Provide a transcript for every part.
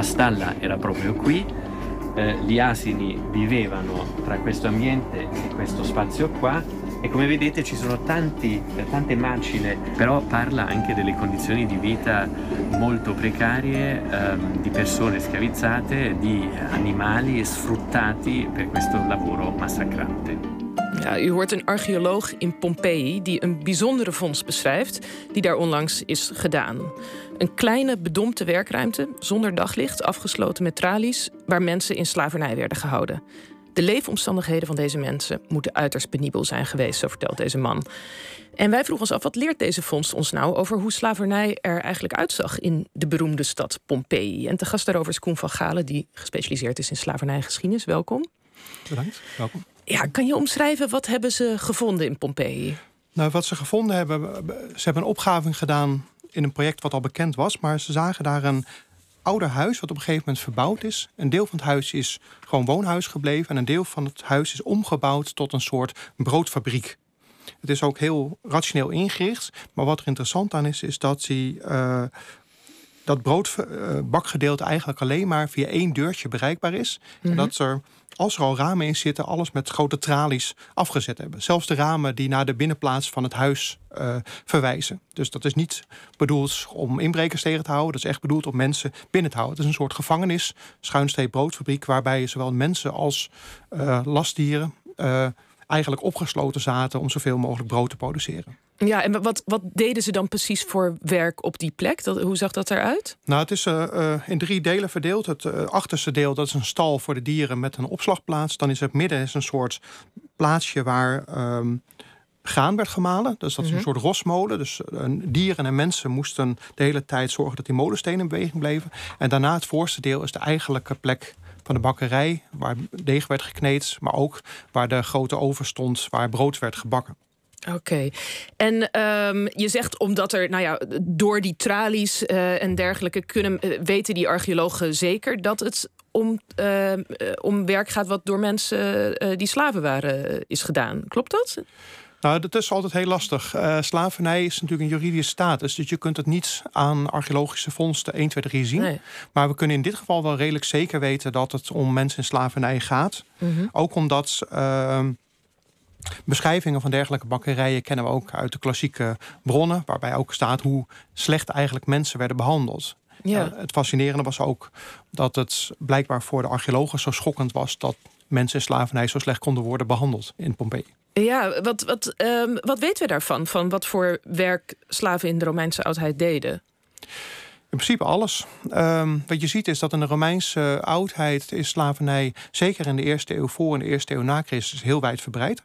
La stalla era proprio qui, eh, gli asini vivevano tra questo ambiente e questo spazio qua e come vedete ci sono tanti, tante macine, però parla anche delle condizioni di vita molto precarie ehm, di persone schiavizzate, di animali sfruttati per questo lavoro massacrante. Ja, u hoort een archeoloog in Pompeji die een bijzondere vondst beschrijft, die daar onlangs is gedaan. Een kleine bedompte werkruimte zonder daglicht, afgesloten met tralies, waar mensen in slavernij werden gehouden. De leefomstandigheden van deze mensen moeten uiterst penibel zijn geweest, zo vertelt deze man. En wij vroegen ons af, wat leert deze vondst ons nou over hoe slavernij er eigenlijk uitzag in de beroemde stad Pompeji? En te gast daarover is Koen van Galen, die gespecialiseerd is in slavernijgeschiedenis. Welkom. Bedankt, welkom. Ja, kan je omschrijven, wat hebben ze gevonden in Pompeji? Nou, wat ze gevonden hebben, ze hebben een opgave gedaan in een project wat al bekend was, maar ze zagen daar een ouder huis wat op een gegeven moment verbouwd is. Een deel van het huis is gewoon woonhuis gebleven en een deel van het huis is omgebouwd tot een soort broodfabriek. Het is ook heel rationeel ingericht, maar wat er interessant aan is, is dat hij uh, dat broodbakgedeelte eigenlijk alleen maar via één deurtje bereikbaar is. En mhm. dat er, als er al ramen in zitten, alles met grote tralies afgezet hebben. Zelfs de ramen die naar de binnenplaats van het huis uh, verwijzen. Dus dat is niet bedoeld om inbrekers tegen te houden. Dat is echt bedoeld om mensen binnen te houden. Het is een soort gevangenis, schuinstreep broodfabriek, waarbij zowel mensen als uh, lastdieren uh, eigenlijk opgesloten zaten om zoveel mogelijk brood te produceren. Ja, en wat, wat deden ze dan precies voor werk op die plek? Dat, hoe zag dat eruit? Nou, het is uh, in drie delen verdeeld. Het uh, achterste deel dat is een stal voor de dieren met een opslagplaats. Dan is het midden is een soort plaatsje waar um, graan werd gemalen. Dus dat is een mhm. soort rosmolen. Dus dieren en mensen moesten de hele tijd zorgen dat die molenstenen in beweging bleven. En daarna het voorste deel is de eigenlijke plek van de bakkerij, waar deeg werd gekneed, maar ook waar de grote oven stond, waar brood werd gebakken. Oké. En um, je zegt omdat er, nou ja, door die tralies uh, en dergelijke kunnen uh, weten die archeologen zeker dat het om, uh, om werk gaat wat door mensen die slaven waren is gedaan. Klopt dat? Nou, dat is altijd heel lastig. Uh, slavernij is natuurlijk een juridische status. Dus je kunt het niet aan archeologische vondsten 1, 2, 3 zien. Nee. Maar we kunnen in dit geval wel redelijk zeker weten dat het om mensen in slavernij gaat. Mm -hmm. Ook omdat. Uh, Beschrijvingen van dergelijke bakkerijen kennen we ook uit de klassieke bronnen, waarbij ook staat hoe slecht eigenlijk mensen werden behandeld. Ja. Uh, het fascinerende was ook dat het blijkbaar voor de archeologen zo schokkend was dat mensen in slavernij zo slecht konden worden behandeld in Pompeji. Ja, wat, wat, um, wat weten we daarvan? Van wat voor werk slaven in de Romeinse oudheid deden? In principe alles. Um, wat je ziet is dat in de Romeinse oudheid is slavernij, zeker in de eerste eeuw voor en de eerste eeuw na Christus, heel wijd verbreid.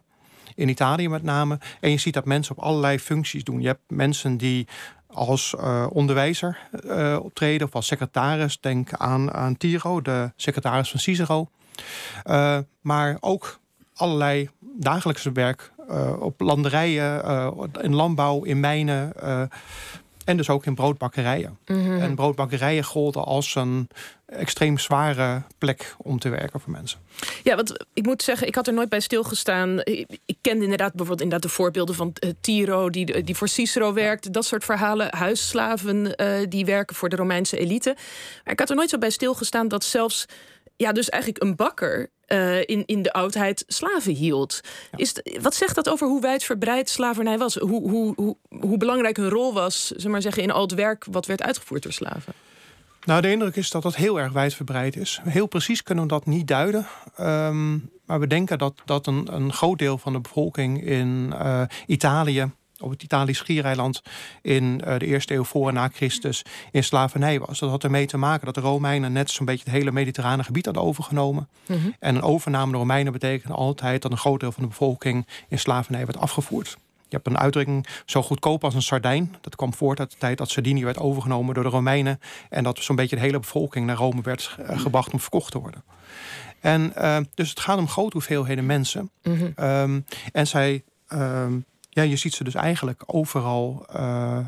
In Italië met name. En je ziet dat mensen op allerlei functies doen. Je hebt mensen die als uh, onderwijzer uh, optreden of als secretaris. Denk aan, aan Tiro, de secretaris van Cicero. Uh, maar ook allerlei dagelijkse werk op landerijen, in landbouw, in mijnen. En dus ook in broodbakkerijen. Mm -hmm. En broodbakkerijen golden als een extreem zware plek om te werken voor mensen. Ja, want ik moet zeggen, ik had er nooit bij stilgestaan. Ik, ik kende inderdaad bijvoorbeeld inderdaad de voorbeelden van uh, Tiro, die, die voor Cicero werkt. Dat soort verhalen. Huisslaven uh, die werken voor de Romeinse elite. Maar ik had er nooit zo bij stilgestaan dat zelfs ja, dus eigenlijk een bakker uh, in, in de oudheid slaven hield. Is, wat zegt dat over hoe wijdverbreid slavernij was? Hoe, hoe, hoe, hoe belangrijk hun rol was, zeg maar zeggen, in al het werk wat werd uitgevoerd door slaven? Nou, de indruk is dat dat heel erg wijdverbreid is. Heel precies kunnen we dat niet duiden. Um, maar we denken dat, dat een, een groot deel van de bevolking in uh, Italië op het Italisch schiereiland in uh, de eerste eeuw voor en na Christus in slavernij was. Dat had ermee te maken dat de Romeinen net zo'n beetje het hele mediterrane gebied hadden overgenomen. Mm -hmm. En een overname de Romeinen betekende altijd dat een groot deel van de bevolking in slavernij werd afgevoerd. Je hebt een uitdrukking zo goedkoop als een sardijn. Dat kwam voort uit de tijd dat Sardinië werd overgenomen door de Romeinen. En dat zo'n beetje de hele bevolking naar Rome werd uh, gebracht om verkocht te worden. En uh, dus het gaat om grote hoeveelheden mensen. Mm -hmm. um, en zij um, ja, je ziet ze dus eigenlijk overal, uh,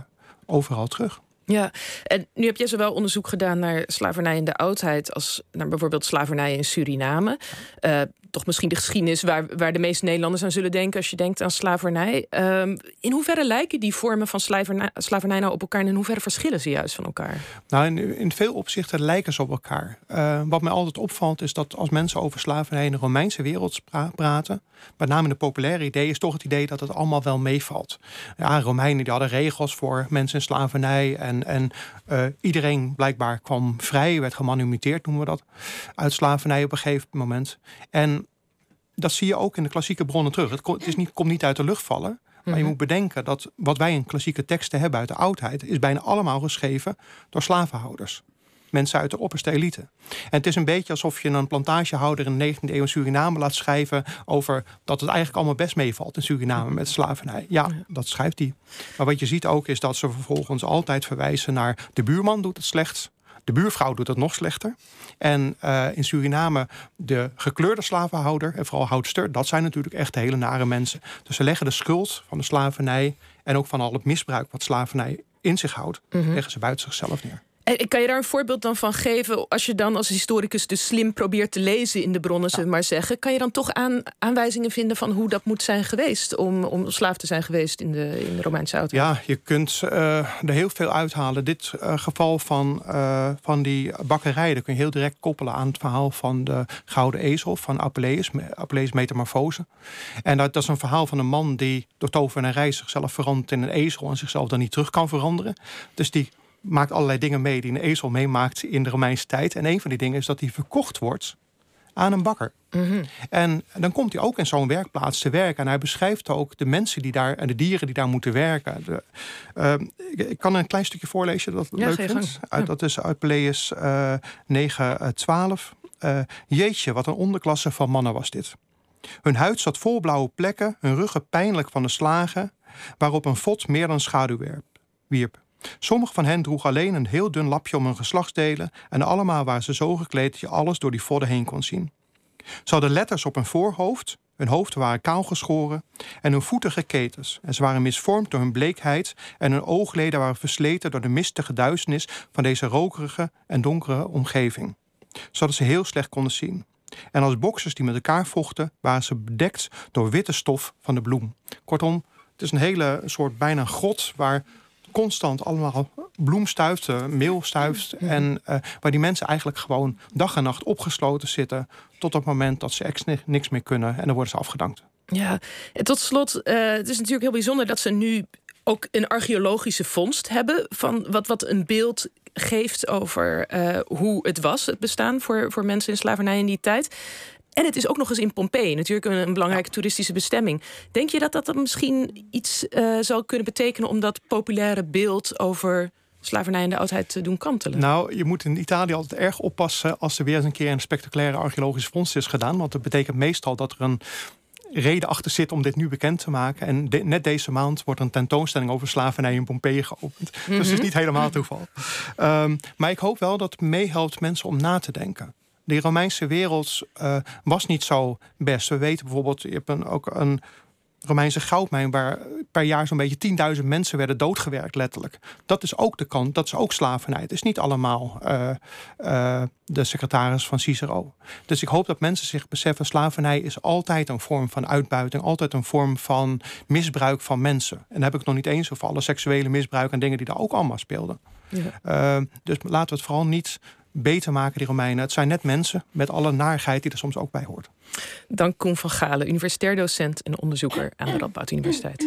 overal terug. Ja, en nu heb jij zowel onderzoek gedaan naar slavernij in de oudheid als naar bijvoorbeeld slavernij in Suriname. Uh, toch misschien de geschiedenis waar, waar de meeste Nederlanders aan zullen denken als je denkt aan slavernij. Ehm, in hoeverre lijken die vormen van slavernij, slavernij nou op elkaar en in hoeverre verschillen ze juist van elkaar? Nou, in, in veel opzichten lijken ze op elkaar. Uh, wat mij altijd opvalt is dat als mensen over slavernij in de Romeinse wereld praten, met name de populaire idee, is toch het idee dat het allemaal wel meevalt. Ja, Romeinen die hadden regels voor mensen in slavernij en, en uh, iedereen blijkbaar kwam vrij, werd gemanumiteerd, noemen we dat, uit slavernij op een gegeven moment. En dat zie je ook in de klassieke bronnen terug. Het, komt, het is niet, komt niet uit de lucht vallen. Maar je mhm. moet bedenken dat wat wij in klassieke teksten hebben uit de oudheid, is bijna allemaal geschreven door slavenhouders. Mensen uit de opperste elite. En het is een beetje alsof je een plantagehouder in de 19e eeuw in Suriname laat schrijven over dat het eigenlijk allemaal best meevalt in Suriname met slavernij. Ja, dat schrijft hij. Maar wat je ziet ook is dat ze vervolgens altijd verwijzen naar de buurman doet het slechts. De buurvrouw doet het nog slechter. En uh, in Suriname de gekleurde slavenhouder en vooral houdster, dat zijn natuurlijk echt hele nare mensen. Dus ze leggen de schuld van de slavernij en ook van al het misbruik wat slavernij in zich houdt, mm leggen ze buiten zichzelf neer. En kan je daar een voorbeeld dan van geven? Als je dan als historicus dus slim probeert te lezen in de bronnen, zullen maar zeggen. Kan je dan toch aan, aanwijzingen vinden van hoe dat moet zijn geweest om, om slaaf te zijn geweest in de, in Romeinse oudheid? Ja, je kunt uh, er heel veel uithalen. Dit uh, geval van, uh, van die bakkerij, dat kun je heel direct koppelen aan het verhaal van de Gouden Ezel van Apuleius, Apuleius Metamorfose. En dat, dat, is een verhaal van een man die door tovenarij zichzelf verandert in een ezel en zichzelf dan niet terug kan veranderen. Dus die maakt allerlei dingen mee die een ezel meemaakt in de Romeinse tijd. En een van die dingen is dat hij verkocht wordt aan een bakker. Mhm. En dan komt hij ook in zo'n werkplaats te werken. En hij beschrijft ook de mensen die daar en de dieren die daar moeten werken. De, uh, ik kan een klein stukje voorlezen dat ja, leuk vindt. Uit, dat is uit Peleus uh, 9, 12. Uh, jeetje, wat een onderklasse van mannen was dit. Hun huid zat vol blauwe plekken, hun ruggen pijnlijk van de slagen, waarop een vod meer dan schaduw wierp. Sommige van hen droegen alleen een heel dun lapje om hun geslachtsdelen en allemaal waren ze zo gekleed dat je alles door die vodden heen kon zien. Ze hadden letters op hun voorhoofd, hun hoofden waren kaal geschoren en hun voeten geketens. En ze waren misvormd door hun bleekheid en hun oogleden waren versleten door de mistige duisternis van deze rokerige en donkere omgeving. Zodat ze heel slecht konden zien. En als boksers die met elkaar vochten, waren ze bedekt door witte stof van de bloem. Kortom, het is een hele soort bijna grot waar constant allemaal bloem stuift, eh, meel stuift. En uh, waar die mensen eigenlijk gewoon dag en nacht opgesloten zitten. Tot op het moment dat ze echt niks meer kunnen. En dan worden ze afgedankt. Ja, en tot slot, uh, het is natuurlijk heel bijzonder dat ze nu ook een archeologische vondst hebben. Van wat, wat een beeld geeft over uh, hoe het was, het bestaan voor, voor mensen in slavernij in die tijd. En het is ook nog eens in Pompeii, natuurlijk een, belangrijke toeristische bestemming. Denk je dat dat misschien iets uh, zou kunnen betekenen om dat populaire beeld over slavernij in de oudheid te doen kantelen? Nou, je moet in Italië altijd erg oppassen als er weer eens een keer een spectaculaire archeologische vondst is gedaan. Want dat betekent meestal dat er een reden achter zit om dit nu bekend te maken. En net deze maand wordt een tentoonstelling over slavernij in Pompeii geopend. Dus het is mhm. niet helemaal toeval. Um, maar ik hoop wel dat het meehelpt mensen om na te denken die Romeinse wereld uh, was niet zo best. We weten bijvoorbeeld, je hebt een, ook een Romeinse goudmijn waar per jaar zo'n beetje 10.000 mensen werden doodgewerkt, letterlijk. Dat is ook de kant, dat is ook slavernij. Het is niet allemaal uh, uh, de secretaris van Cicero. Dus ik hoop dat mensen zich beseffen: slavernij is altijd een vorm van uitbuiting, altijd een vorm van misbruik van mensen. En dan heb ik nog niet eens over alle seksuele misbruik en dingen die daar ook allemaal speelden. Ja. Uh, dus laten we het vooral niet beter maken, die Romeinen. Het zijn net mensen met alle narigheid die er soms ook bij hoort. Dank Koen van Galen, universitair docent en onderzoeker aan de Radboud Universiteit.